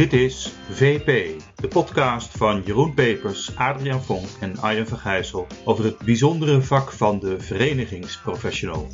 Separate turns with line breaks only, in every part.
Dit is VP, de podcast van Jeroen Pepers, Adriaan Vonk en Arjen van Gijssel over het bijzondere vak van de verenigingsprofessional.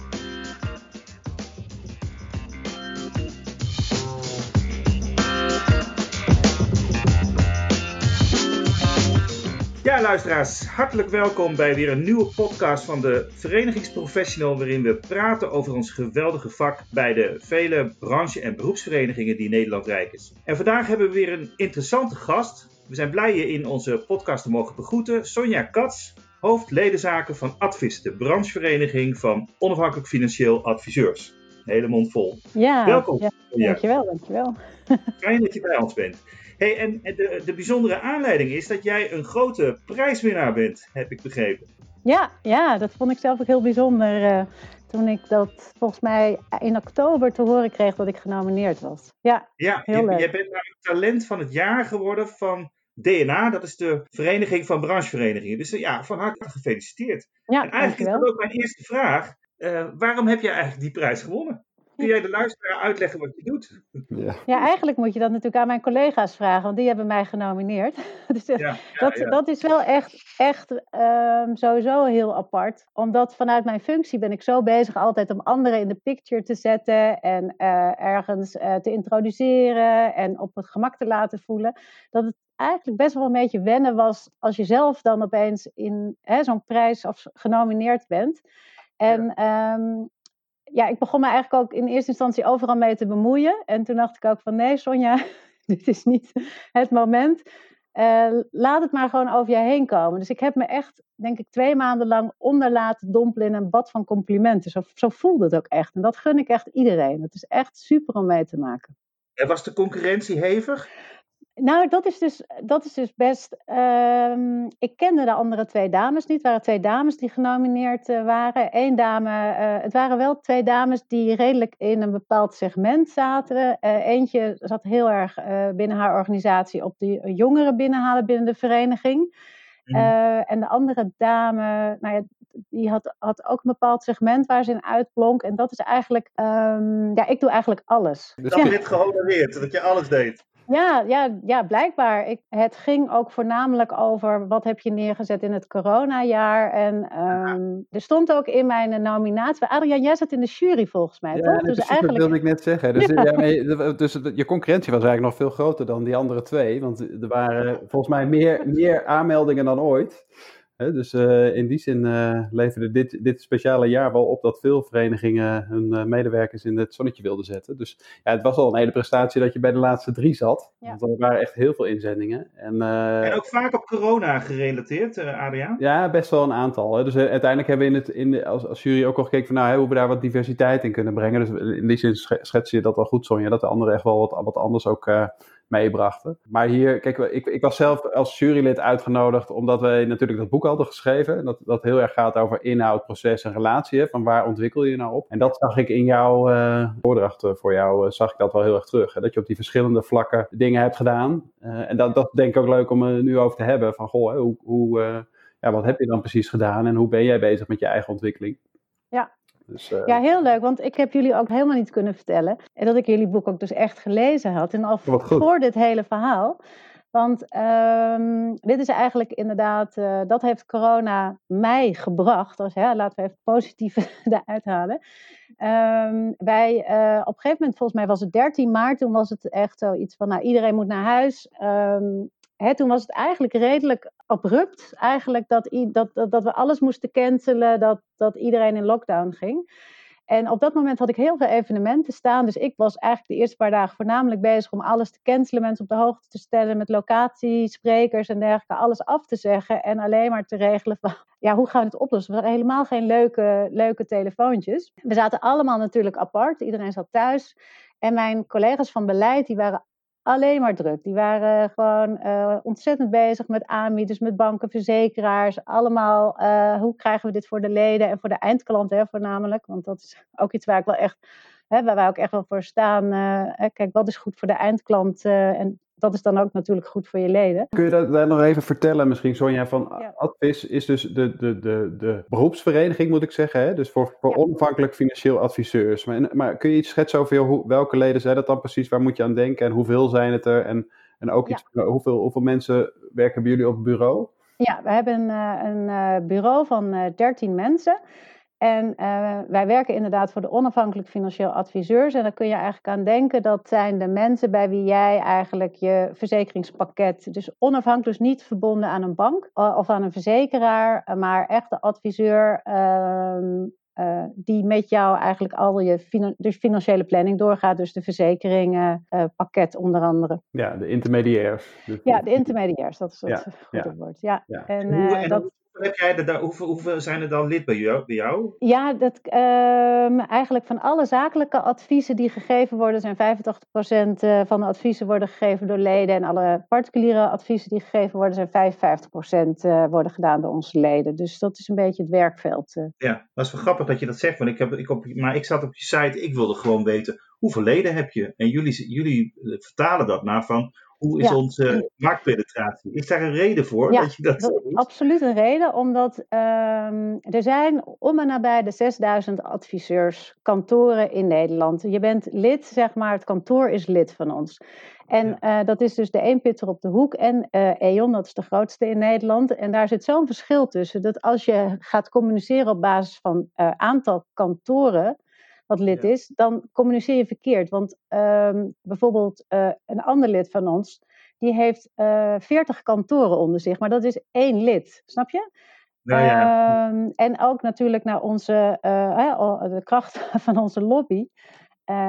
Ja, luisteraars, hartelijk welkom bij weer een nieuwe podcast van de Verenigingsprofessional, waarin we praten over ons geweldige vak bij de vele branche- en beroepsverenigingen die Nederland rijk is. En vandaag hebben we weer een interessante gast. We zijn blij je in onze podcast te mogen begroeten. Sonja Kats, hoofdledenzaken van Advis, de branchevereniging van onafhankelijk financieel adviseurs. Een hele mond vol.
Ja,
welkom.
Ja, dankjewel, dankjewel.
Fijn dat je bij ons bent. Hey, en de, de bijzondere aanleiding is dat jij een grote prijswinnaar bent, heb ik begrepen.
Ja, ja dat vond ik zelf ook heel bijzonder. Uh, toen ik dat volgens mij in oktober te horen kreeg dat ik genomineerd was. Ja,
ja heel je, leuk. Jij bent namelijk talent van het jaar geworden van DNA, dat is de Vereniging van Brancheverenigingen. Dus ja, van harte gefeliciteerd.
Ja,
en eigenlijk
dankjewel.
is dat ook mijn eerste vraag. Uh, waarom heb jij eigenlijk die prijs gewonnen? Kun jij de luisteraar uitleggen wat je doet?
Ja. ja, eigenlijk moet je dat natuurlijk aan mijn collega's vragen, want die hebben mij genomineerd. dus ja, ja, dat, ja. dat is wel echt, echt um, sowieso heel apart. Omdat vanuit mijn functie ben ik zo bezig altijd om anderen in de picture te zetten en uh, ergens uh, te introduceren en op het gemak te laten voelen. Dat het eigenlijk best wel een beetje wennen was als je zelf dan opeens in zo'n prijs of genomineerd bent. En ja. Um, ja, ik begon me eigenlijk ook in eerste instantie overal mee te bemoeien. En toen dacht ik ook van nee, Sonja, dit is niet het moment. Uh, laat het maar gewoon over je heen komen. Dus ik heb me echt, denk ik, twee maanden lang onder laten dompelen in een bad van complimenten. Zo, zo voelde het ook echt. En dat gun ik echt iedereen. Het is echt super om mee te maken.
En was de concurrentie hevig?
Nou, dat is dus, dat is dus best. Um, ik kende de andere twee dames niet. Het waren twee dames die genomineerd uh, waren. Eén dame, uh, het waren wel twee dames die redelijk in een bepaald segment zaten. Uh, eentje zat heel erg binnen haar organisatie op de jongeren binnenhalen binnen de vereniging. Mm. en de andere dame, nou ja, die had, had ook een bepaald segment waar ze in uitblonk. En dat is eigenlijk, um, ja, ik doe eigenlijk alles.
Dus dat je dit gehonoreerd, dat je alles deed.
Ja, ja, ja blijkbaar. Ik, het ging ook voornamelijk over wat heb je neergezet in het coronajaar. En um, er stond ook in mijn nominatie. Adriaan, jij zat in de jury volgens mij,
ja,
toch?
Dus eigenlijk... dat wilde ik net zeggen. Dus, ja. Ja, dus je concurrentie was eigenlijk nog veel groter dan die andere twee. Want er waren volgens mij meer, meer aanmeldingen dan ooit. He, dus uh, in die zin uh, leverde dit, dit speciale jaar wel op dat veel verenigingen hun uh, medewerkers in het zonnetje wilden zetten. Dus ja, het was al een hele prestatie dat je bij de laatste drie zat. Ja. Want er waren echt heel veel inzendingen. En,
en ook vaak op corona gerelateerd, Adriaan?
Ja, best wel een aantal. Hè. Dus uiteindelijk hebben we in het, in de, als, als jury ook al gekeken van nou, hè, hoe we daar wat diversiteit in kunnen brengen. Dus in die zin schets je dat al goed, Sonja, dat de anderen echt wel wat, wat anders ook meebrachten. Maar hier, kijk, ik, ik was zelf als jurylid uitgenodigd omdat wij natuurlijk dat boek hadden geschreven. Dat, dat heel erg gaat over inhoud, proces en relatie. Hè, van waar ontwikkel je nou op? En dat zag ik in jouw uh, voordracht uh, voor jou, uh, zag ik dat wel heel erg terug. Hè, dat je op die verschillende vlakken dingen hebt gedaan. en dat, dat denk ik ook leuk om er nu over te hebben. Van, goh, hoe, hoe, ja, wat heb je dan precies gedaan en hoe ben jij bezig met je eigen ontwikkeling?
Ja, dus, uh... Ja, heel leuk, want ik heb jullie ook helemaal niet kunnen vertellen. En dat ik jullie boek ook dus echt gelezen had. En al voor dit hele verhaal. Want um, dit is eigenlijk inderdaad, uh, dat heeft corona mij gebracht. Dus ja, laten we even het positieve eruit halen. Um, wij, uh, op een gegeven moment, volgens mij was het 13 maart, toen was het echt zoiets van, nou iedereen moet naar huis. Um, Hè, toen was het eigenlijk redelijk abrupt, eigenlijk dat, dat, dat, we alles moesten cancelen, dat, dat iedereen in lockdown ging. En op dat moment had ik heel veel evenementen staan. Dus ik was eigenlijk de eerste paar dagen voornamelijk bezig om alles te cancelen, mensen op de hoogte te stellen met locatie, sprekers en dergelijke, alles af te zeggen en alleen maar te regelen van, ja, hoe gaan we het oplossen? We hadden helemaal geen leuke, leuke telefoontjes. We zaten allemaal natuurlijk apart, iedereen zat thuis. En mijn collega's van beleid, die waren alleen maar druk. Die waren gewoon uh, ontzettend bezig met aanbieders, met banken, verzekeraars. Allemaal, uh, hoe krijgen we dit voor de leden en voor de eindklant voornamelijk. Want dat is ook iets waar ik wel echt, hè, waar wij ook echt wel voor staan. Uh, kijk, wat is goed voor de eindklant en dat is dan ook natuurlijk goed voor je leden.
Kun je dat daar nog even vertellen, misschien Sonja, van ja. Advis is dus de, de, de, de beroepsvereniging, moet ik zeggen, hè? dus voor, voor onafhankelijk financieel adviseurs. Maar, maar kun je iets schetsen over hoe, welke leden zijn dat dan precies, waar moet je aan denken en hoeveel zijn het er? En, en ook iets, hoeveel, hoeveel mensen werken bij jullie op het bureau?
Ja, we hebben een, een bureau van 13 mensen. En uh, wij werken inderdaad voor de onafhankelijk financieel adviseurs. En daar kun je eigenlijk aan denken, dat zijn de mensen bij wie jij eigenlijk je verzekeringspakket, dus onafhankelijk, dus niet verbonden aan een bank of aan een verzekeraar, maar echt de adviseur uh, uh, die met jou eigenlijk al je dus financiële planning doorgaat. Dus de verzekeringenpakket onder andere.
Ja, de intermediairs.
Ja, de intermediairs, dat is het ja, goede woord. Ja.
En, en dat, heb jij er, hoeveel, hoeveel zijn er dan lid bij jou? Bij jou?
Ja, dat, uh, eigenlijk van alle zakelijke adviezen die gegeven worden, zijn 85% eh, van de adviezen worden gegeven door leden. En alle particuliere adviezen die gegeven worden, zijn 55% uh, eh, worden gedaan door onze leden. Dus dat is een beetje het werkveld. Uh.
Ja, dat is wel grappig dat je dat zegt. Want ik heb, ik op, maar ik zat op je site, ik wilde gewoon weten hoeveel leden heb je? En jullie, jullie vertalen dat naar van hoe is onze marktpenetratie? Is daar een reden voor
ja,
dat je dat
Absoluut een reden, omdat um, er zijn om en nabij de 6000 adviseurs, kantoren in Nederland. Je bent lid, zeg maar, het kantoor is lid van ons. En ja. uh, dat is dus de eenpitter op de hoek en uh, E.ON, dat is de grootste in Nederland. En daar zit zo'n verschil tussen, dat als je gaat communiceren op basis van uh, aantal kantoren, wat lid ja. is, dan communiceer je verkeerd. Want um, bijvoorbeeld uh, een ander lid van ons, die heeft uh, eh, 40 kantoren onder zich, maar dat is één lid, snap je?
Nou ja.
Um, en ook natuurlijk naar onze, uh, de kracht van onze lobby.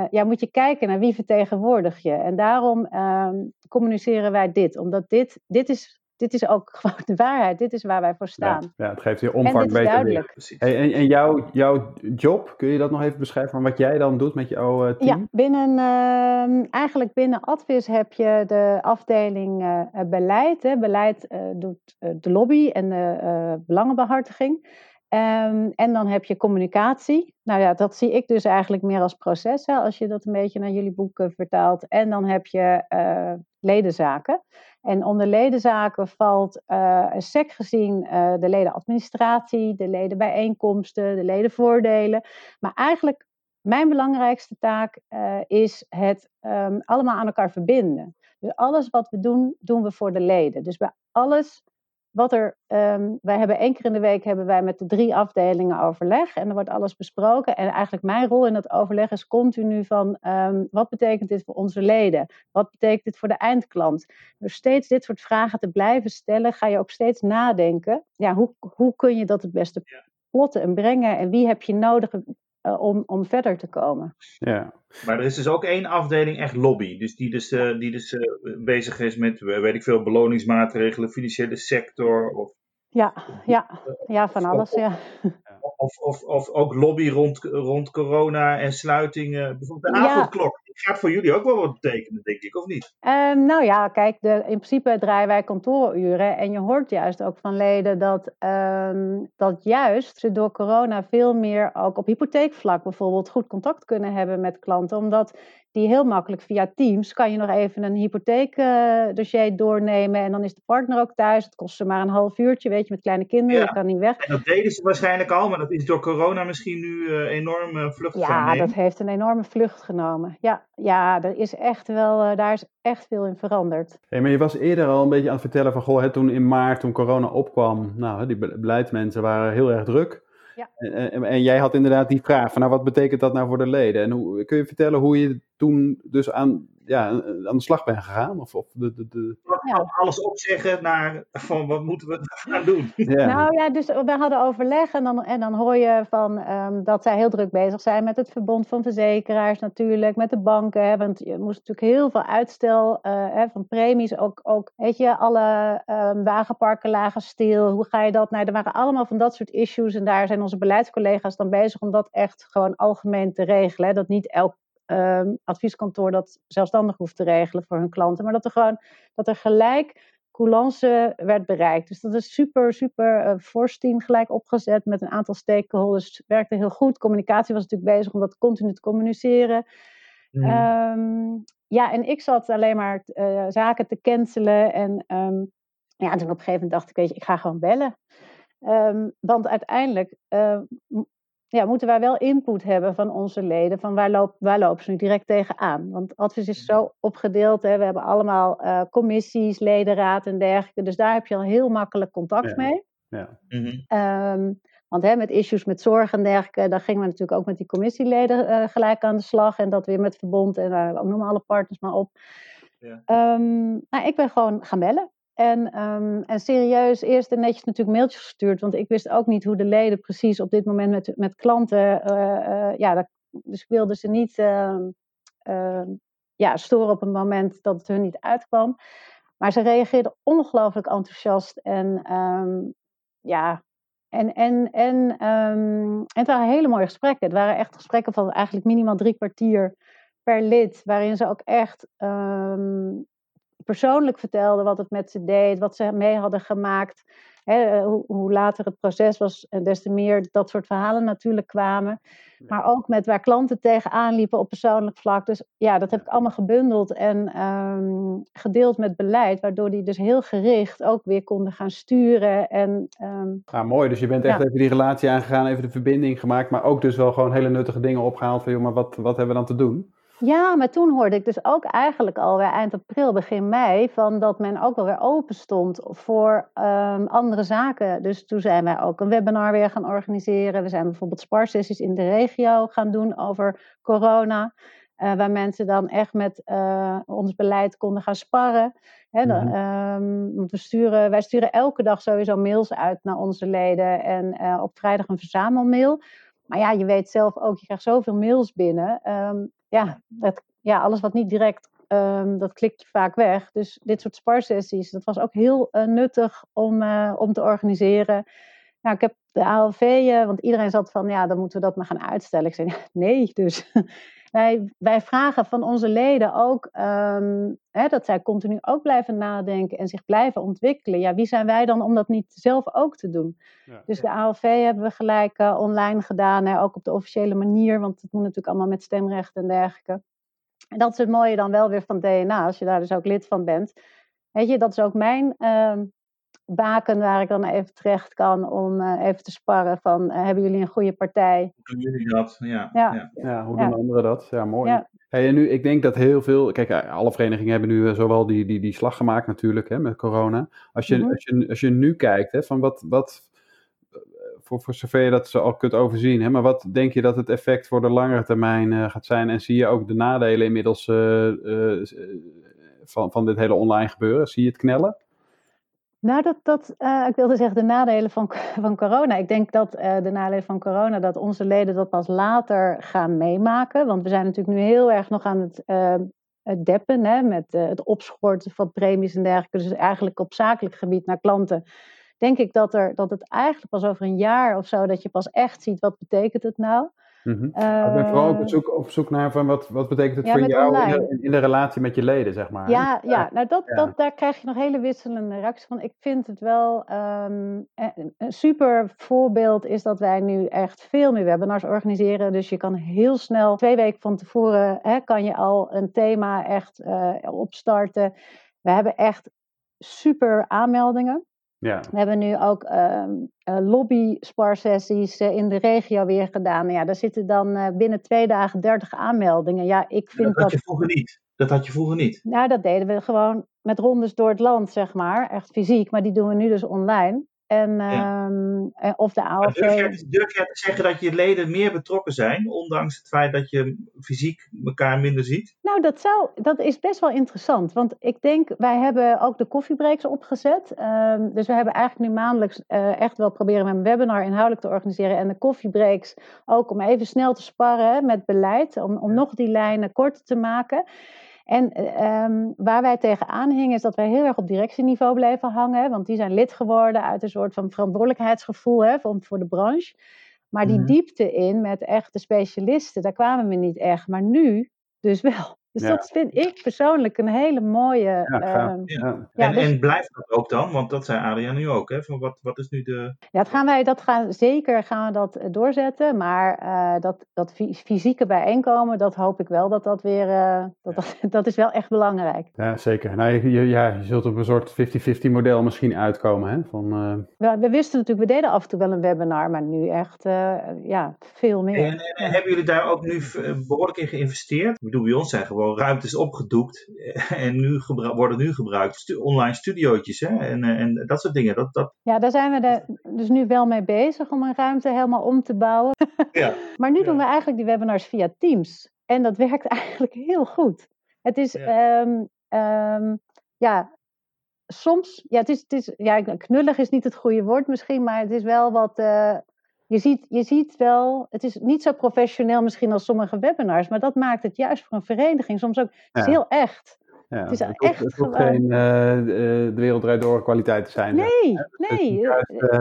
ja, moet je kijken naar wie vertegenwoordig je. En daarom um, communiceren wij dit, omdat dit, dit is dit is ook gewoon de waarheid. Dit is waar wij voor staan.
Ja, ja het geeft je omvang beter duidelijk. Hey, en, en jouw, jouw job, kun je dat nog even beschrijven van wat jij dan doet met jouw uh, team?
Ja, binnen, uh, eigenlijk binnen Advis heb je de afdeling uh, beleid. Hè. Beleid doet de lobby en de belangenbehartiging. Um, en dan heb je communicatie. Nou ja, dat zie ik dus eigenlijk meer als proces, hè, als je dat een beetje naar jullie boeken vertaalt. En dan heb je uh, ledenzaken. En onder ledenzaken valt uh, sec gezien uh, de ledenadministratie, de ledenbijeenkomsten, de ledenvoordelen. Maar eigenlijk mijn belangrijkste taak is het um, allemaal aan elkaar verbinden. Dus alles wat we doen, doen we voor de leden. Dus bij alles wat er, um, wij hebben één keer in de week hebben wij met de drie afdelingen overleg en er wordt alles besproken. En eigenlijk mijn rol in dat overleg is continu van um, wat betekent dit voor onze leden? Wat betekent dit voor de eindklant? Dus steeds dit soort vragen te blijven stellen, ga je ook steeds nadenken. Ja, hoe, hoe kun je dat het beste plotten en brengen? En wie heb je nodig uh, om, om verder te komen.
Ja.
Maar er is dus ook één afdeling echt lobby. Dus die dus, uh, die dus uh, bezig is met, weet ik veel, beloningsmaatregelen, financiële sector. Of,
ja, ja, ja, van alles, ja.
Of, of, of ook lobby rond, rond corona en sluitingen. Bijvoorbeeld de avondklok. Ja. Gaat voor jullie ook wel wat betekenen, denk ik, of niet?
Um, nou ja, kijk, de, in principe draaien wij kantooruren. En je hoort juist ook van leden dat, um, dat juist ze door corona veel meer ook op hypotheekvlak bijvoorbeeld goed contact kunnen hebben met klanten. Omdat die heel makkelijk via Teams kan je nog even een hypotheekdossier uh, doornemen. En dan is de partner ook thuis. Het kost ze maar een half uurtje, weet je, met kleine kinderen. Ja. kan niet weg.
En dat deden ze waarschijnlijk al, maar dat is door corona misschien nu uh, enorm uh, vlucht
Ja, dat heeft een enorme vlucht genomen. Ja, ja er is echt wel, uh, daar is echt veel in veranderd.
Hey, maar je was eerder al een beetje aan het vertellen van, goh, hè, toen in maart, toen corona opkwam, nou, die beleidsmensen waren heel erg druk.
Ja.
En, en, en, jij had inderdaad die vraag van, nou, wat betekent dat nou voor de leden? En hoe, kun je vertellen hoe je toen dus aan, ja, aan de slag bent gegaan? Of, of de, de, de...
Ja. Alles opzeggen naar van, wat moeten we gaan doen?
Ja. Nou ja, dus we hadden overleg en dan, en dan hoor je van um, dat zij heel druk bezig zijn met het verbond van verzekeraars natuurlijk, met de banken. Hè, want je moest natuurlijk heel veel uitstel uh, hè, van premies, ook, ook weet je, alle um, wagenparken lagen stil. Hoe ga je dat? Nou, er waren allemaal van dat soort issues en daar zijn onze beleidscollega's dan bezig om dat echt gewoon algemeen te regelen. Hè, dat niet elk um, advieskantoor dat zelfstandig hoeft te regelen voor hun klanten. Maar dat er gewoon dat er gelijk coulance werd bereikt. Dus dat is super, super uh, fors team gelijk opgezet met een aantal stakeholders. Het werkte heel goed. Communicatie was natuurlijk bezig om dat continu te communiceren. Mm. Um, ja, en ik zat alleen maar zaken te cancelen. En ehm, ja, toen op een gegeven moment dacht ik, weet je, ik ga gewoon bellen. Um, want uiteindelijk ja, moeten wij wel input hebben van onze leden. Van waar, loop, waar lopen ze nu direct tegenaan? Want advies is zo opgedeeld. Hè. We hebben allemaal uh, commissies, ledenraad en dergelijke. Dus daar heb je al heel makkelijk contact mee. Ja. Mm want hè, met issues met zorg en dergelijke, daar gingen we natuurlijk ook met die commissieleden uh, gelijk aan de slag. En dat weer met verbond en uh, noem alle partners maar op. Ja. Um, nou, ik ben gewoon gaan bellen. En, um, en serieus, eerst en netjes natuurlijk mailtjes gestuurd. Want ik wist ook niet hoe de leden precies op dit moment met, met klanten. Uh, uh, ja, dat, dus ik wilde ze niet uh, ja, storen op een moment dat het hun niet uitkwam. Maar ze reageerden ongelooflijk enthousiast. En ja, en, en, en, en het waren hele mooie gesprekken. Het waren echt gesprekken van eigenlijk minimaal drie kwartier per lid. Waarin ze ook echt persoonlijk vertelde wat het met ze deed, wat ze mee hadden gemaakt. Hè, hoe, hoe, later het proces was, en des te meer dat soort verhalen natuurlijk kwamen. Maar ook met waar klanten tegenaan liepen op persoonlijk vlak. Dus ja, dat heb ik allemaal gebundeld en um, gedeeld met beleid. Waardoor die dus heel gericht ook weer konden gaan sturen. En,
um, ja, mooi. Dus je bent echt even die relatie aangegaan, even de verbinding gemaakt. Maar ook dus wel gewoon hele nuttige dingen opgehaald van, joh, maar wat, wat hebben we dan te doen?
Ja, maar toen hoorde ik dus ook eigenlijk alweer eind april, begin mei, van dat men ook wel weer open stond voor um, andere zaken. Dus toen zijn wij ook een webinar weer gaan organiseren. We zijn bijvoorbeeld sparsessies in de regio gaan doen over corona. Uh, waar mensen dan echt met uh, ons beleid konden gaan sparren. Hè, mm um, we sturen, wij sturen elke dag sowieso mails uit naar onze leden. En uh, op vrijdag een verzamelmail. Maar ja, je weet zelf ook, je krijgt zoveel mails binnen. Um, ja, ja, alles wat niet direct, um, dat klik je vaak weg. Dus dit soort sparsessies, dat was ook heel uh, nuttig om, uh, om te organiseren. Nou, ik heb de ALV, uh, want iedereen zat van, ja, dan moeten we dat maar gaan uitstellen. Ik zei, nee, dus wij, wij vragen van onze leden ook um, hè, dat zij continu ook blijven nadenken en zich blijven ontwikkelen. Ja, wie zijn wij dan om dat niet zelf ook te doen? Ja, dus de ALV hebben we gelijk uh, online gedaan, hè, ook op de officiële manier, want het moet natuurlijk allemaal met stemrecht en dergelijke. En dat is het mooie dan wel weer van DNA, als je daar dus ook lid van bent. Weet je, dat is ook mijn uh, baken waar ik dan even terecht kan om uh, even te sparren van uh, hebben jullie een goede partij? Hoe
doen jullie dat? Ja,
ja. ja. ja hoe doen anderen dat? Ja, mooi. Hey, en nu, ik denk dat heel veel, kijk, eh, alle verenigingen hebben nu zowel die, die, die slag gemaakt natuurlijk hè, met corona. Als je, mm -hmm. als je, als je nu kijkt, hè, van wat, wat voor, voor zover je dat zo al kunt overzien, hè, maar wat denk je dat het effect voor de langere termijn uh, gaat zijn? En zie je ook de nadelen inmiddels uh, uh, van, van dit hele online gebeuren? Zie je het knellen?
Nou, dat, dat, uh, ik wilde zeggen de nadelen van, van corona. Ik denk dat uh, de nadelen van corona, dat onze leden dat pas later gaan meemaken. Want we zijn natuurlijk nu heel erg nog aan het, uh, het deppen hè, met het opschorten van premies en dergelijke. Dus eigenlijk op zakelijk gebied naar klanten. Denk ik dat, er, dat het eigenlijk pas over een jaar of zo, dat je pas echt ziet wat betekent het nou.
Mm -hmm. ik ben vooral op zoek, op zoek naar van wat, wat betekent het voor jou in, in, de relatie met je leden, zeg maar.
Ja, ja. nou dat, ja. Dat, daar krijg je nog hele wisselende reacties van. Ik vind het wel um, een super voorbeeld is dat wij nu echt veel meer webinars organiseren. Dus je kan heel snel, twee weken van tevoren, hè, kan je al een thema echt uh, opstarten. We hebben echt super aanmeldingen. Ja. We hebben nu ook um, uh, lobby-sparsessies uh, in de regio weer gedaan. Ja, daar zitten dan uh, binnen twee dagen 30 aanmeldingen. Ja, ik vind
dat had je vroeger niet. Dat had je vroeger niet.
Nou, dat deden we gewoon met rondes door het land, zeg maar. Echt fysiek, maar die doen we nu dus online. En, ja. um, of de ALV.
Durf je, durf te zeggen dat je leden meer betrokken zijn, ondanks het feit dat je fysiek elkaar minder ziet?
Nou, dat, zou, dat is best wel interessant. Want ik denk, wij hebben ook de koffiebreaks opgezet. Um, dus we hebben eigenlijk nu maandelijks uh, echt wel proberen met een webinar inhoudelijk te organiseren. En de koffiebreaks ook om even snel te sparren met beleid. Om, om nog die lijnen korter te maken. En um, waar wij tegenaan hingen is dat wij heel erg op directieniveau bleven hangen. Want die zijn lid geworden uit een soort van verantwoordelijkheidsgevoel hè, voor, voor de branche. Maar die mm. diepte in met echte specialisten, daar kwamen we niet echt. Maar nu dus wel. Dus dat vind ik persoonlijk een hele mooie.
Ja, uh, ja. en, dus... en, blijft dat ook dan? Want dat zei Adriaan nu ook. Hè? Van wat, wat is nu de.
Ja, dat gaan wij, dat gaan, zeker gaan we dat eh, doorzetten. Maar uh, dat, dat fysieke bijeenkomen, dat hoop ik wel dat dat weer. Uh, dat, dat, dat, is wel echt belangrijk.
Ja, zeker. Nou, je, ja, je zult op een soort 50-50 model misschien uitkomen. Hè? Van,
we, we, wisten natuurlijk, we deden af en toe wel een webinar, maar nu echt ja, veel meer.
En, en, hebben jullie daar ook nu behoorlijk in geïnvesteerd? Ik bedoel, bij ons zijn gewoon ruimtes opgedoekt en nu worden nu gebruikt. online studiootjes hè? En, en dat soort dingen. Dat, dat...
Ja, daar zijn we de, dus nu wel mee bezig om een ruimte helemaal om te bouwen. Ja. maar nu doen we eigenlijk die webinars via Teams. En dat werkt eigenlijk heel goed. Het is, ja, ehm, ehm, ja soms, ja, het is, het is, ja, knullig is niet het goede woord misschien, maar het is wel wat, uh, je ziet, je ziet wel, het is niet zo professioneel misschien als sommige webinars, maar dat maakt het juist voor een vereniging soms ook ja. heel echt.
Ja, het is het echt hoeft, het geen uh, de wereld door kwaliteit te zijn.
Nee, nee. Het is,
uh,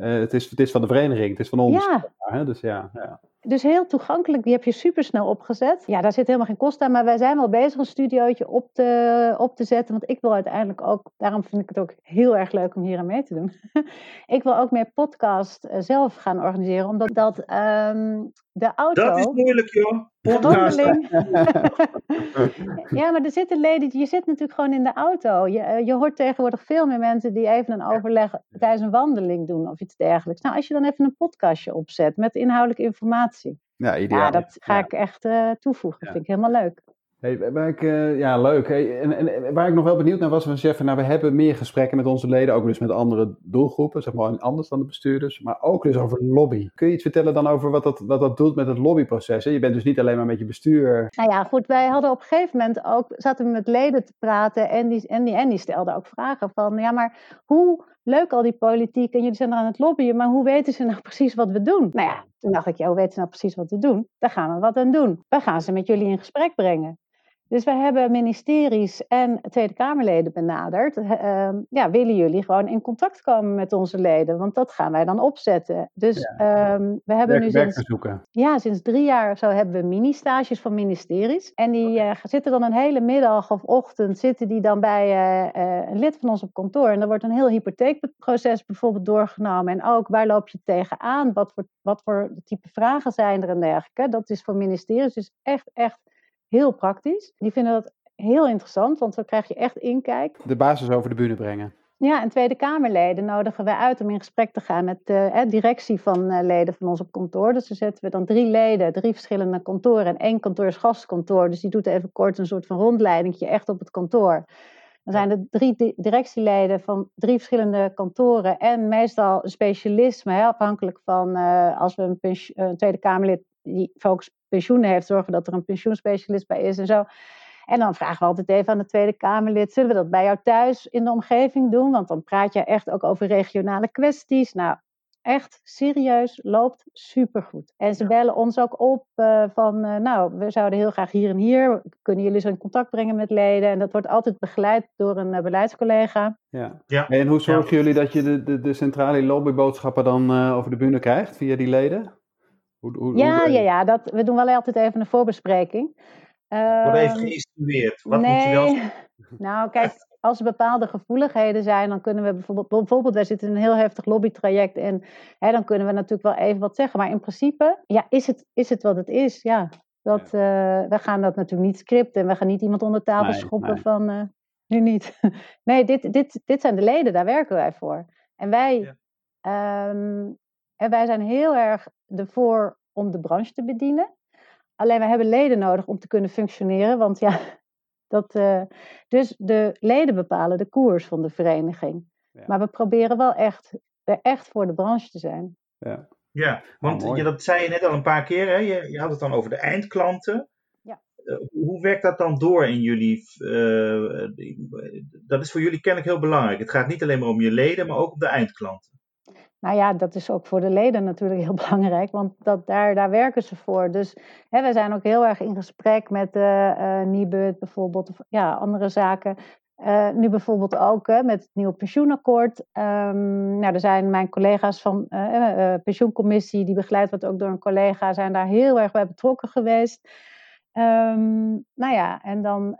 het, is, het is van de vereniging, het is van ons. Ja. Hè? Dus ja, ja.
Dus heel toegankelijk, die heb je super snel opgezet. Ja, daar zit helemaal geen kost aan, maar wij zijn wel bezig een studiootje op te, op te zetten. Want ik wil uiteindelijk ook, daarom vind ik het ook heel erg leuk om hier aan mee te doen. ik wil ook meer podcast uh, zelf gaan organiseren, omdat dat um, de auto...
Dat is moeilijk joh,
podcast. ja, maar er zitten leden, je zit natuurlijk gewoon in de auto. Je, uh, je hoort tegenwoordig veel meer mensen die even een overleg tijdens een wandeling doen of iets dergelijks. Nou, als je dan even een podcastje opzet met inhoudelijke informatie
ja, ideaal.
Ja, dat ga ik echt uh, toevoegen. Dat vind ik helemaal leuk.
Hey, waar ik, uh, ja, leuk. Hey, en, en, waar ik nog wel benieuwd naar was van Jeff, nou, we hebben meer gesprekken met onze leden, ook dus met andere doelgroepen, zeg maar anders dan de bestuurders, maar ook dus over lobby. Kun je iets vertellen dan over wat dat, wat dat doet met het lobbyproces? Hè? Je bent dus niet alleen maar met je bestuur.
Nou ja, goed, wij hadden op een gegeven moment ook, zaten we met leden te praten en die, en die, en die stelden ook vragen van, ja, maar hoe leuk al die politiek en jullie zijn er aan het lobbyen, maar hoe weten ze nou precies wat we doen? Nou ja, toen dacht ik, ja, hoe weten ze nou precies wat we doen? Daar gaan we wat aan doen. We gaan ze met jullie in gesprek brengen. Dus we hebben ministeries en Tweede Kamerleden benaderd. Uh, ja, willen jullie gewoon in contact komen met onze leden? Want dat gaan wij dan opzetten. Dus ja. um, we hebben nu sinds, ja, sinds drie jaar of zo hebben we mini-stages van ministeries. En die uh, zitten dan een hele middag of ochtend zitten die dan bij uh, een lid van ons op kantoor. En dan wordt een heel hypotheekproces bijvoorbeeld doorgenomen. En ook waar loop je tegenaan? Wat voor, wat voor type vragen zijn er en dergelijke? Dat is voor ministeries dus echt, echt heel praktisch. Die vinden dat heel interessant, want dan krijg je echt inkijk.
De basis over de bühne brengen.
Ja, en Tweede Kamerleden nodigen wij uit om in gesprek te gaan met de directie van uh, leden van ons op kantoor. Dus dan zetten we dan drie leden, drie verschillende kantoren. En één kantoor is gastkantoor, dus die doet even kort een soort van rondleiding echt op het kantoor. Dan zijn er drie directieleden van drie verschillende kantoren en meestal een specialisme, hè, afhankelijk van uh, als we een, een Tweede Kamerlid die focus pensioenen heeft, zorgen dat er een pensioenspecialist bij is en zo. En dan vragen we altijd even aan de Tweede Kamerlid: zullen we dat bij jou thuis in de omgeving doen? Want dan praat je echt ook over regionale kwesties. Nou, echt serieus, loopt supergoed. En ze bellen ons ook op uh, van, uh, nou, we zouden heel graag hier en hier, kunnen jullie zo in contact brengen met leden? En dat wordt altijd begeleid door een uh, beleidscollega.
Ja. ja. En hoe zorgen jullie dat je de, de, de centrale lobbyboodschappen dan over de bühne krijgt via die leden?
Hoe, hoe, ja, ja, ja dat, we doen wel altijd even een voorbespreking.
Uh, Wordt even geïnstrueerd. Wat nee, moet je wel...
Nou, kijk, als er bepaalde gevoeligheden zijn, dan kunnen we bijvoorbeeld, bijvoorbeeld wij zitten in een heel heftig lobbytraject en hè, dan kunnen we natuurlijk wel even wat zeggen. Maar in principe, ja, is het, is het wat het is? Ja, dat, ja. Uh, we gaan dat natuurlijk niet scripten en we gaan niet iemand onder tafel nee, schoppen nee. van, uh, nu niet. nee, dit, dit, dit zijn de leden, daar werken wij voor. En wij, ja. um, en wij zijn heel erg ervoor om de branche te bedienen. Alleen we hebben leden nodig om te kunnen functioneren. Want ja, dat, uh, dus de leden bepalen de koers van de vereniging. Ja. Maar we proberen wel echt, er echt voor de branche te zijn.
Ja, ja want oh, je, dat zei je net al een paar keer. Hè? Je, je had het dan over de eindklanten. Ja. Uh, hoe werkt dat dan door in jullie? Uh, dat is voor jullie kennelijk heel belangrijk. Het gaat niet alleen maar om je leden, maar ook om de eindklanten.
Nou ja, dat is ook voor de leden natuurlijk heel belangrijk, want dat, daar, daar werken ze voor. Dus hè, we zijn ook heel erg in gesprek met uh, uh, Nibud bijvoorbeeld, of ja, andere zaken. Uh, nu bijvoorbeeld ook uh, met het nieuwe pensioenakkoord. Um, nou, er zijn mijn collega's van de uh, pensioencommissie, die begeleid wordt ook door een collega, zijn daar heel erg bij betrokken geweest. Um, nou ja, en dan,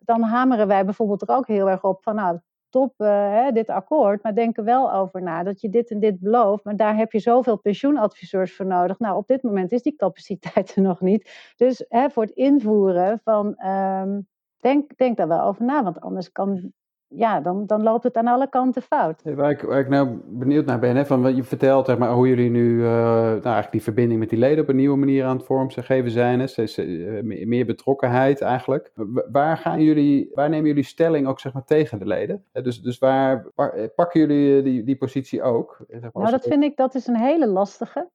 dan hameren wij bijvoorbeeld er ook heel erg op van, nou, top, hè, dit akkoord, maar denk er wel over na dat je dit en dit belooft, maar daar heb je zoveel pensioenadviseurs voor nodig. Nou, op dit moment is die capaciteit er nog niet. Dus hè, voor het invoeren van, um, denk, denk daar wel over na, want anders kan ja, dan, dan loopt het aan alle kanten fout.
Waar ik, waar ik nou benieuwd naar ben, hè, van wat je vertelt, zeg maar, hoe jullie nu uh, nou, eigenlijk die verbinding met die leden op een nieuwe manier aan het vormgeven zijn, hè, steeds uh, meer betrokkenheid eigenlijk. Waar, gaan jullie, waar nemen jullie stelling ook zeg maar, tegen de leden? Dus, dus waar, waar eh, pakken jullie die, die positie ook?
Zeg maar, nou, dat vind ik, dat is een hele lastige.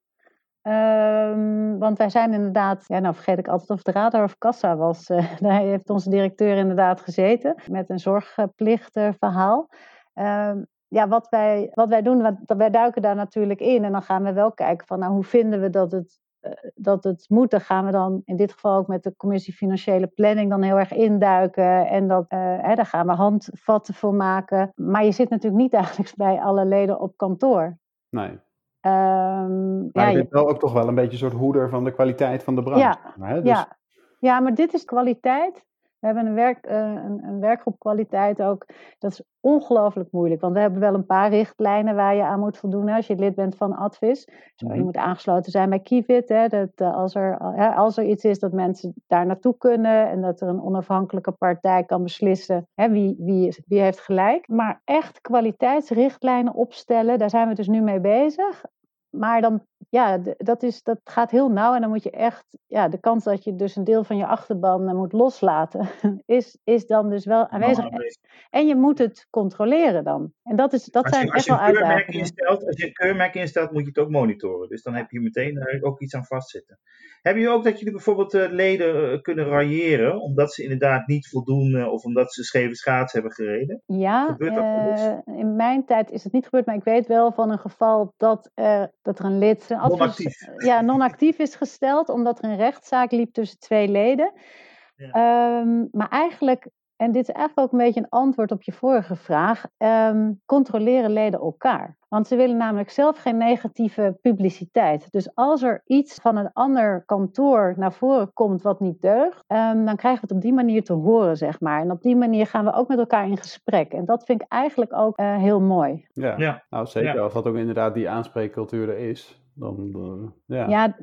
Um, want wij zijn inderdaad, ja, nou vergeet ik altijd of het radar of kassa was. Uh, daar heeft onze directeur inderdaad gezeten met een zorgplichtverhaal. Um, ja, wat wij, wat wij doen, wij duiken daar natuurlijk in en dan gaan we wel kijken van, nou, hoe vinden we dat het, uh, dat het moet. Dan gaan we dan in dit geval ook met de commissie Financiële Planning dan heel erg induiken en dat, uh, hè, daar gaan we handvatten voor maken. Maar je zit natuurlijk niet dagelijks bij alle leden op kantoor.
Nee. Um, maar ja, je bent wel ook toch wel een beetje een soort hoeder van de kwaliteit van de.
Ja, hè? Dus... ja. ja, maar dit is kwaliteit we hebben een, werk, uh, een, een werkgroep kwaliteit ook. Dat is ongelooflijk moeilijk. Want we hebben wel een paar richtlijnen waar je aan moet voldoen. Als je lid bent van Advis. Zo, je mhm. moet aangesloten zijn bij Kivit. Hè, dat, uh, als, er, als er iets is dat mensen daar naartoe kunnen. En dat er een onafhankelijke partij kan beslissen hè, wie, wie, wie heeft gelijk. Maar echt kwaliteitsrichtlijnen opstellen. Daar zijn we dus nu mee bezig maar dan, ja, dat, is, dat gaat heel nauw en dan moet je echt, ja, de kans dat je dus een deel van je achterban eh, moet loslaten, is, is dan dus wel aanwezig. En je moet het controleren dan. En dat, is, dat zijn echt wel uitdagingen.
Instelt, als je een keurmerk instelt, moet je het ook monitoren. Dus dan heb je meteen er ook iets aan vastzitten. Hebben jullie ook dat jullie bijvoorbeeld uh, leden kunnen railleren, omdat ze inderdaad niet voldoen of omdat ze scheve schaats hebben gereden?
Ja, in mijn tijd is het niet gebeurd, maar ik weet wel van een geval dat dat er een lid
non-actief.
Ja, non-actief is gesteld, omdat er een rechtszaak liep tussen twee leden. Ja. Um, maar eigenlijk, en dit is eigenlijk ook een beetje een antwoord op je vorige vraag, um, controleren leden elkaar. Want ze willen namelijk zelf geen negatieve publiciteit. Dus als er iets van een ander kantoor naar voren komt wat niet deugt, um, dan krijgen we het op die manier te horen, zeg maar. En op die manier gaan we ook met elkaar in gesprek. En dat vind ik eigenlijk ook uh, heel mooi.
Ja, ja. nou zeker. Ja. Als dat ook inderdaad die aanspreekcultuur er is. Dan, uh, ja.
ja.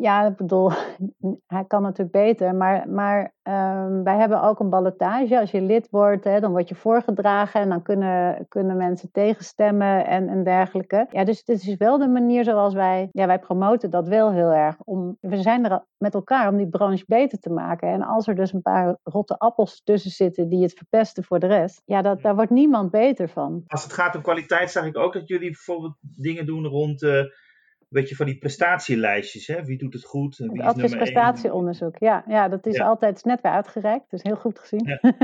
Ja, ik bedoel, hij kan natuurlijk beter. Maar, maar um, wij hebben ook een ballotage. Als je lid wordt, hè, dan word je voorgedragen en dan kunnen, kunnen mensen tegenstemmen en, en dergelijke. Ja, dus dit is wel de manier zoals wij, ja, wij promoten dat wel heel erg. Om, we zijn er met elkaar om die branche beter te maken. En als er dus een paar rotte appels tussen zitten die het verpesten voor de rest, ja, dat, daar wordt niemand beter van.
Als het gaat om kwaliteit, zag ik ook dat jullie bijvoorbeeld dingen doen rond. Uh weet je, van die prestatielijstjes. Hè? Wie doet het goed?
Wie het is prestatieonderzoek. Ja, ja, dat is altijd net weer uitgereikt. Dus heel goed gezien. Ja,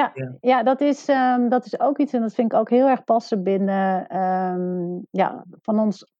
ja, ja. ja, dat, is, um, dat is ook iets en dat vind ik ook heel erg passen binnen um, ja, van ons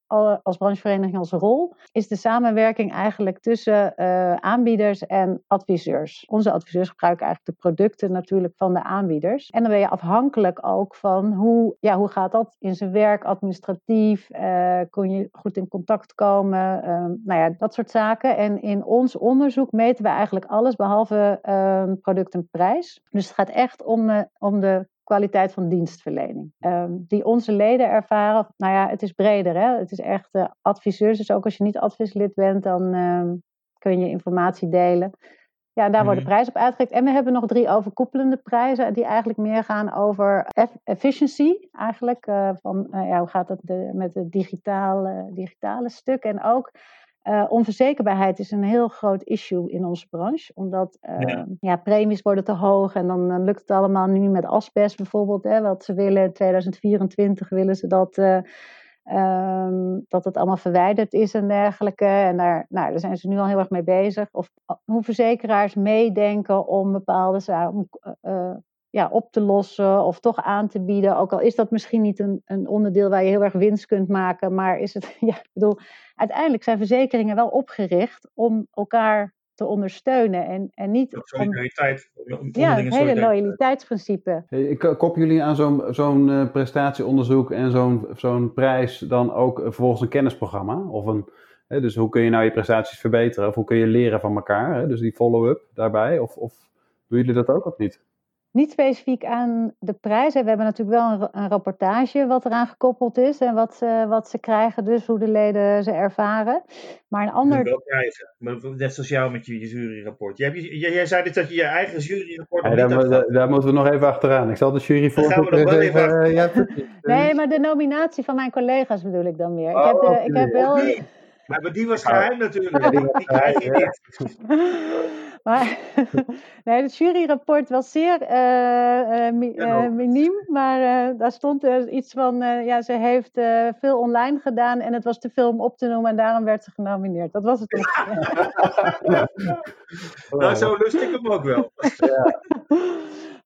als branchevereniging onze rol, is de samenwerking eigenlijk tussen uh, aanbieders en adviseurs. Onze adviseurs gebruiken eigenlijk de producten natuurlijk van de aanbieders. En dan ben je afhankelijk ook van hoe, ja, hoe gaat dat in zijn werk, administratief, uh, kun je goed in contact komen, uh, nou ja, dat soort zaken. En in ons onderzoek meten we eigenlijk alles behalve ehm, product en prijs. Dus het gaat echt om, om de kwaliteit van dienstverlening. Um, die onze leden ervaren, nou ja, het is breder. Hè? Het is echt uh, adviseurs. Dus ook als je niet advieslid bent, dan um, kun je informatie delen. Ja, daar worden mhm. prijzen op uitgereikt. En we hebben nog drie overkoepelende prijzen, die eigenlijk meer gaan over efficiency. Eigenlijk, uh, van uh, ja, hoe gaat het de, met het digitale, digitale stuk. En ook uh, onverzekerbaarheid is een heel groot issue in onze branche, omdat uh, ja. ja. premies worden te hoog en dan lukt het allemaal nu met asbest bijvoorbeeld. Hè, wat ze willen in 2024 willen ze dat, uh, um, dat het allemaal verwijderd is en dergelijke. En daar, nou, daar zijn ze nu al heel erg mee bezig. Of hoe verzekeraars meedenken om bepaalde zaken ja, op te lossen of toch aan te bieden. Ook al is dat misschien niet een, een onderdeel waar je heel erg winst kunt maken. Maar is het, ja, ik bedoel, uiteindelijk zijn verzekeringen wel opgericht om elkaar te ondersteunen. En, en niet
solidariteit.
Om, ja, het hele loyaliteitsprincipe.
Ik kop jullie aan zo'n zo'n uh, prestatieonderzoek en zo'n zo'n prijs dan ook vervolgens een kennisprogramma? Of een, dus hoe kun je nou je prestaties verbeteren? Of hoe kun je leren van elkaar? Dus die follow-up daarbij. Of, of doen jullie dat ook of niet?
Niet specifiek aan de prijzen. We hebben natuurlijk wel een, een, rapportage wat eraan gekoppeld is en wat ze, wat ze krijgen, dus hoe de leden ze ervaren. Maar een ander.
Wel prijzen, net zoals jou met je, juryrapport. Jij, jij, jij zei dit dat je je eigen juryrapport. Ja,
daar, daar, moeten we nog even achteraan. Ik zal de jury voor.
Gaan we nog wel even.
Uh, ja, nee, maar de nominatie van mijn collega's bedoel ik dan meer. Oh, ik heb, de, ik heb wel.
Maar die was geheim natuurlijk. die, die krijg je niet.
Maar nee, het juryrapport was zeer uh, uh, miniem, maar daar stond er iets van, ja, ze heeft veel online gedaan en het was te veel om op te noemen en daarom werd ze genomineerd. Dat was het
ja. Nou, zo lust ik hem ook wel.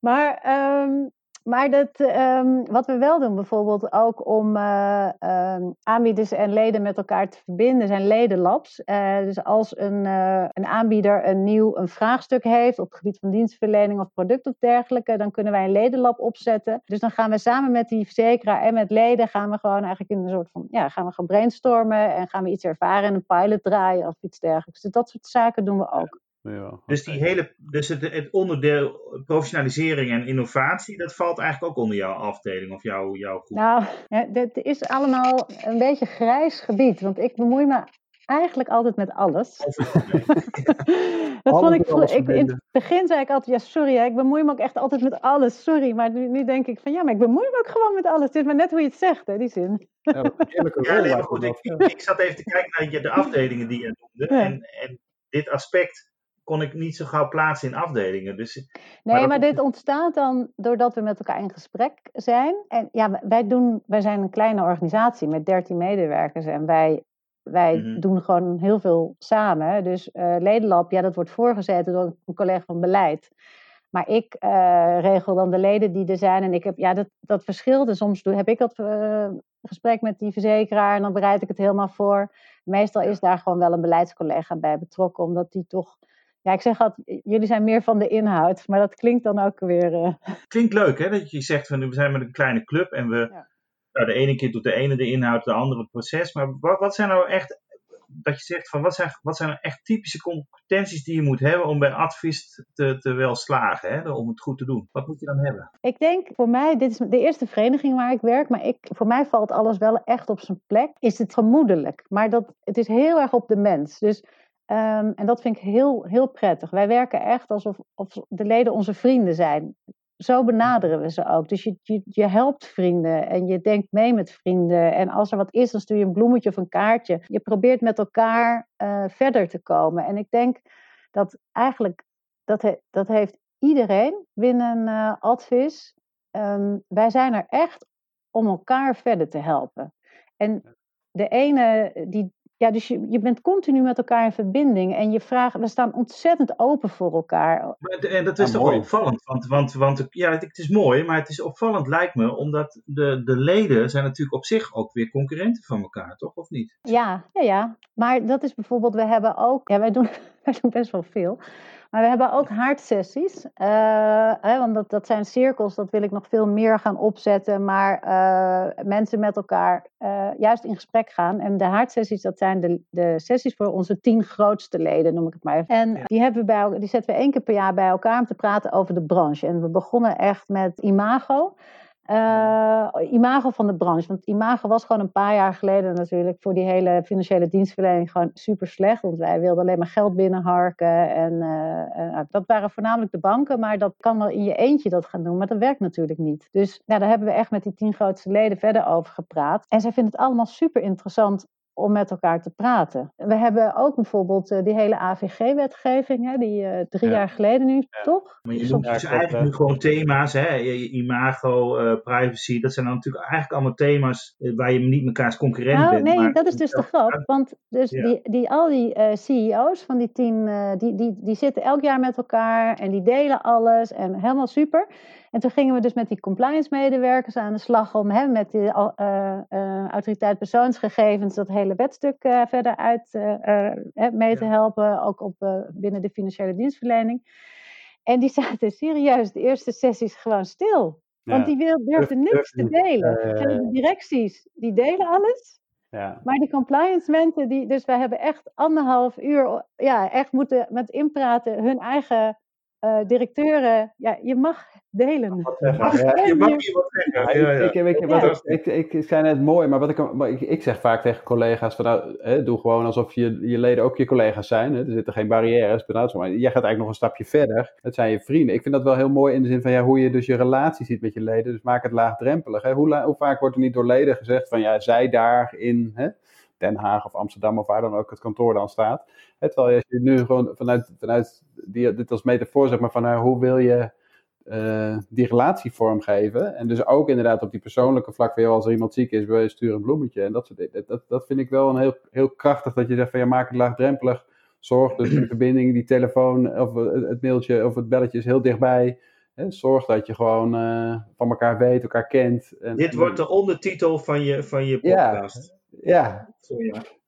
Maar um, maar dat, um, wat we wel doen, bijvoorbeeld ook om uh, um, aanbieders en leden met elkaar te verbinden, zijn ledenlabs. Uh, dus als een, uh, een aanbieder een nieuw een vraagstuk heeft op het gebied van dienstverlening of product of dergelijke, dan kunnen wij een ledenlab opzetten. Dus dan gaan we samen met die verzekeraar en met leden, gaan we gewoon eigenlijk in een soort van, ja, gaan we gaan brainstormen en gaan we iets ervaren en een pilot draaien of iets dergelijks. Dus dat soort zaken doen we ook.
Ja, dus, die hele, dus het, het, onderdeel professionalisering en innovatie, dat valt eigenlijk ook onder jouw afdeling of jouw, jouw groep?
Nou, het is allemaal een beetje grijs gebied, want ik bemoei me eigenlijk altijd met alles. dat vond ik, ik, in het begin zei ik altijd, ja sorry, ik bemoei me ook echt altijd met alles, sorry. Maar nu, nu, denk ik van, ja, maar ik bemoei me ook gewoon met alles. Het is maar net hoe je het zegt, hè, die zin.
Ja, ja goed, ik, ik, zat even te kijken naar de afdelingen die je noemde. En, en dit aspect kon ik niet zo gauw plaatsen in afdelingen. Dus,
nee, maar, dit ontstaat dan doordat we met elkaar in gesprek zijn. En ja, wij, doen, wij zijn een kleine organisatie met 13 medewerkers en wij, wij mhm. doen gewoon heel veel samen. Dus uh, Ledenlab, ja, dat wordt voorgezeten door een collega van beleid. Maar ik uh, regel dan de leden die er zijn. En ik heb, ja, dat, dat verschilt. En soms doe, heb ik dat uh, gesprek met die verzekeraar en dan bereid ik het helemaal voor. Meestal is daar gewoon wel een beleidscollega bij betrokken, omdat die toch ja, ik zeg altijd, jullie zijn meer van de inhoud, maar dat klinkt dan ook weer. Uh...
Klinkt leuk, hè? Dat je zegt van we zijn met een kleine club en we. Ja. Nou, de ene keer doet de ene de inhoud, de andere het proces. Maar wat, wat zijn nou echt. Dat je zegt van wat zijn, wat zijn nou echt typische competenties die je moet hebben om bij advies te, te wel slagen, hè? om het goed te doen? Wat moet je dan hebben?
Ik denk voor mij, dit is de eerste vereniging waar ik werk, maar ik, voor mij valt alles wel echt op zijn plek. Is het gemoedelijk, maar dat, het is heel erg op de mens. Dus Um, en dat vind ik heel, heel prettig. Wij werken echt alsof of de leden onze vrienden zijn. Zo benaderen we ze ook. Dus je, je, je, helpt vrienden en je denkt mee met vrienden. En als er wat is, dan stuur je een bloemetje of een kaartje. Je probeert met elkaar uh, verder te komen. En ik denk dat eigenlijk, dat, he, dat heeft iedereen binnen uh, Advis. Um, wij zijn er echt om elkaar verder te helpen. En de ene die ja, dus je, je bent continu met elkaar in verbinding en je vraagt, we staan ontzettend open voor elkaar.
En dat is toch wel opvallend, want, want, want ja, het is mooi, maar het is opvallend lijkt me, omdat de, de leden zijn natuurlijk op zich ook weer concurrenten van elkaar, toch? Of niet?
Ja, ja, ja. Maar dat is bijvoorbeeld, we hebben ook, ja, wij doen, wij doen best wel veel. Maar we hebben ook haardsessies. Uh, hè, want dat, dat zijn cirkels, dat wil ik nog veel meer gaan opzetten. Maar uh, mensen met elkaar uh, juist in gesprek gaan. En de haardsessies, dat zijn de, de sessies voor onze tien grootste leden, noem ik het maar even. En die, hebben we bij, die zetten we één keer per jaar bij elkaar om te praten over de branche. En we begonnen echt met imago. Uh, imago van de branche. Want imago was gewoon een paar jaar geleden natuurlijk voor die hele financiële dienstverlening gewoon super slecht. Want wij wilden alleen maar geld binnenharken. En uh, dat waren voornamelijk de banken. Maar dat kan wel in je eentje dat gaan doen. Maar dat werkt natuurlijk niet. Dus nou, daar hebben we echt met die tien grootste leden verder over gepraat. En zij vinden het allemaal super interessant om met elkaar te praten. We hebben ook bijvoorbeeld uh, die hele AVG-wetgeving, die uh, drie jaar geleden nu, toch?
Maar je noemt dus eigenlijk nu gewoon thema's, hè? imago, uh, privacy, dat zijn dan natuurlijk eigenlijk allemaal thema's waar je niet mekaars concurrent nou, bent.
Nee, maar... dat is dus de grap, want dus die, die, al die CEO's van die tien, die, die, die zitten elk jaar met elkaar en die delen alles en helemaal super. En toen gingen we dus met die compliance medewerkers aan de slag om hè, met de uh, uh, autoriteit persoonsgegevens dat hele wetstuk uh, verder uit mee te helpen, ook op, binnen de financiële dienstverlening. En die zaten serieus de eerste sessies gewoon stil. Want die wil, durfden niks te delen. de directies, die delen alles. Ja. Maar die compliance mensen, die, dus wij hebben echt anderhalf uur, ja, echt moeten met inpraten hun eigen uh, directeuren, ja, je mag delen.
je mag hier wat zeggen. Ja,
ik, ik, ik, ik, ik, zei net mooi, maar wat ik, ik, ik zeg vaak tegen collega's: van, nou, hè, doe gewoon alsof je, je leden ook je collega's zijn. Hè. Er zitten geen barrières. Maar jij gaat eigenlijk nog een stapje verder. Het zijn je vrienden. Ik vind dat wel heel mooi in de zin van ja, hoe je dus je relatie ziet met je leden. Dus maak het laagdrempelig. Hè. Hoe, hoe vaak wordt er niet door leden gezegd van ja, zij daar in. Hè, Den Haag of Amsterdam of waar dan ook het kantoor dan staat. terwijl je, je nu gewoon vanuit, vanuit die, dit als metafoor zeg maar van nou, hoe wil je uh, die relatie vormgeven. En dus ook inderdaad op die persoonlijke vlak van, als er iemand ziek is, wil je sturen een bloemetje. En dat soort dingen. Dat, dat vind ik wel een heel, heel krachtig dat je zegt van, ja, maak het laagdrempelig. Zorg dus de verbinding, die telefoon of het mailtje of het belletje is heel dichtbij. Zorg dat je gewoon uh, van elkaar weet, elkaar kent.
En, Dit wordt de ondertitel van je, van je podcast.
Ja.
Ja.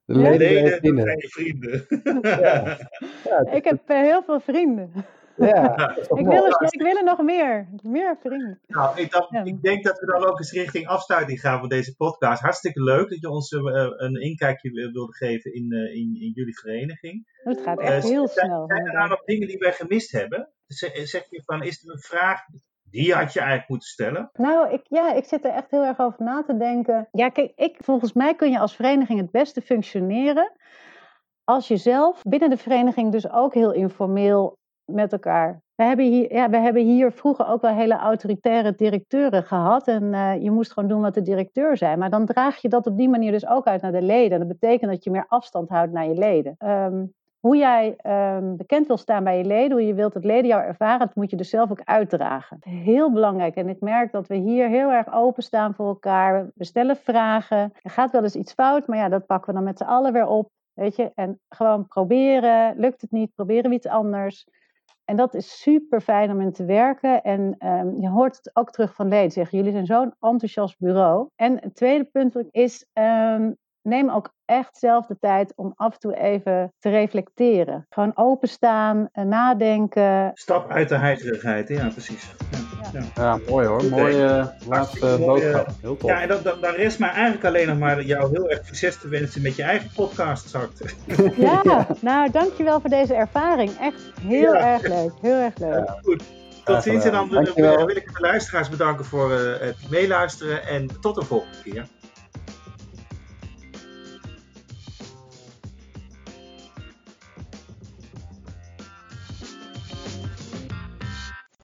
De leden, leden vrienden. je vrienden.
Ja. ja. Ik heb uh, heel veel vrienden. Ja, ik, wil er, ik wil er nog meer. Meer vrienden.
Nou, ik, dacht, ik, denk dat we dan ook eens richting afsluiting gaan van deze podcast. Hartstikke leuk dat je ons uh, een inkijkje wilde geven in, uh, in, in, jullie vereniging.
Het gaat echt heel snel.
Zijn er nou nog dingen die wij gemist hebben? Zeg je van, is er een vraag die had je eigenlijk moeten stellen.
Nou, ik, ja, ik zit er echt heel erg over na te denken. Ja, kijk, ik, volgens mij kun je als vereniging het beste functioneren als je zelf binnen de vereniging dus ook heel informeel met elkaar. We hebben hier, ja, we hebben hier vroeger ook wel hele autoritaire directeuren gehad. En uh, je moest gewoon doen wat de directeur zei. Maar dan draag je dat op die manier dus ook uit naar de leden. Dat betekent dat je meer afstand houdt naar je leden. Um, hoe jij um, bekend wil staan bij je leden, hoe je wilt dat leden jou ervaren, dat moet je dus zelf ook uitdragen. Heel belangrijk. En ik merk dat we hier heel erg openstaan voor elkaar. We stellen vragen. Er gaat wel eens iets fout, maar ja, dat pakken we dan met z'n allen weer op. Weet je, en gewoon proberen. Lukt het niet, proberen we iets anders. En dat is super fijn om in te werken. En um, je hoort het ook terug van leden. Zeggen jullie zijn zo'n enthousiast bureau. En het tweede punt is um, neem ook echt zelf de tijd om af en toe even te reflecteren. Gewoon openstaan, eh, nadenken.
Stap uit de heigerigheid, ja precies.
Ja, ja. mooi hoor. Mooie laatste boodschap.
Heel tof. Ja, en dan, dan, dan rest mij eigenlijk alleen nog maar jou heel erg succes te wensen met je eigen podcast, Zakt.
Ja, nou dankjewel voor deze ervaring. Echt heel erg leuk. Heel erg leuk.
goed. Tot ziens en dan wil ik de luisteraars bedanken voor uh, het meeluisteren en tot de volgende keer.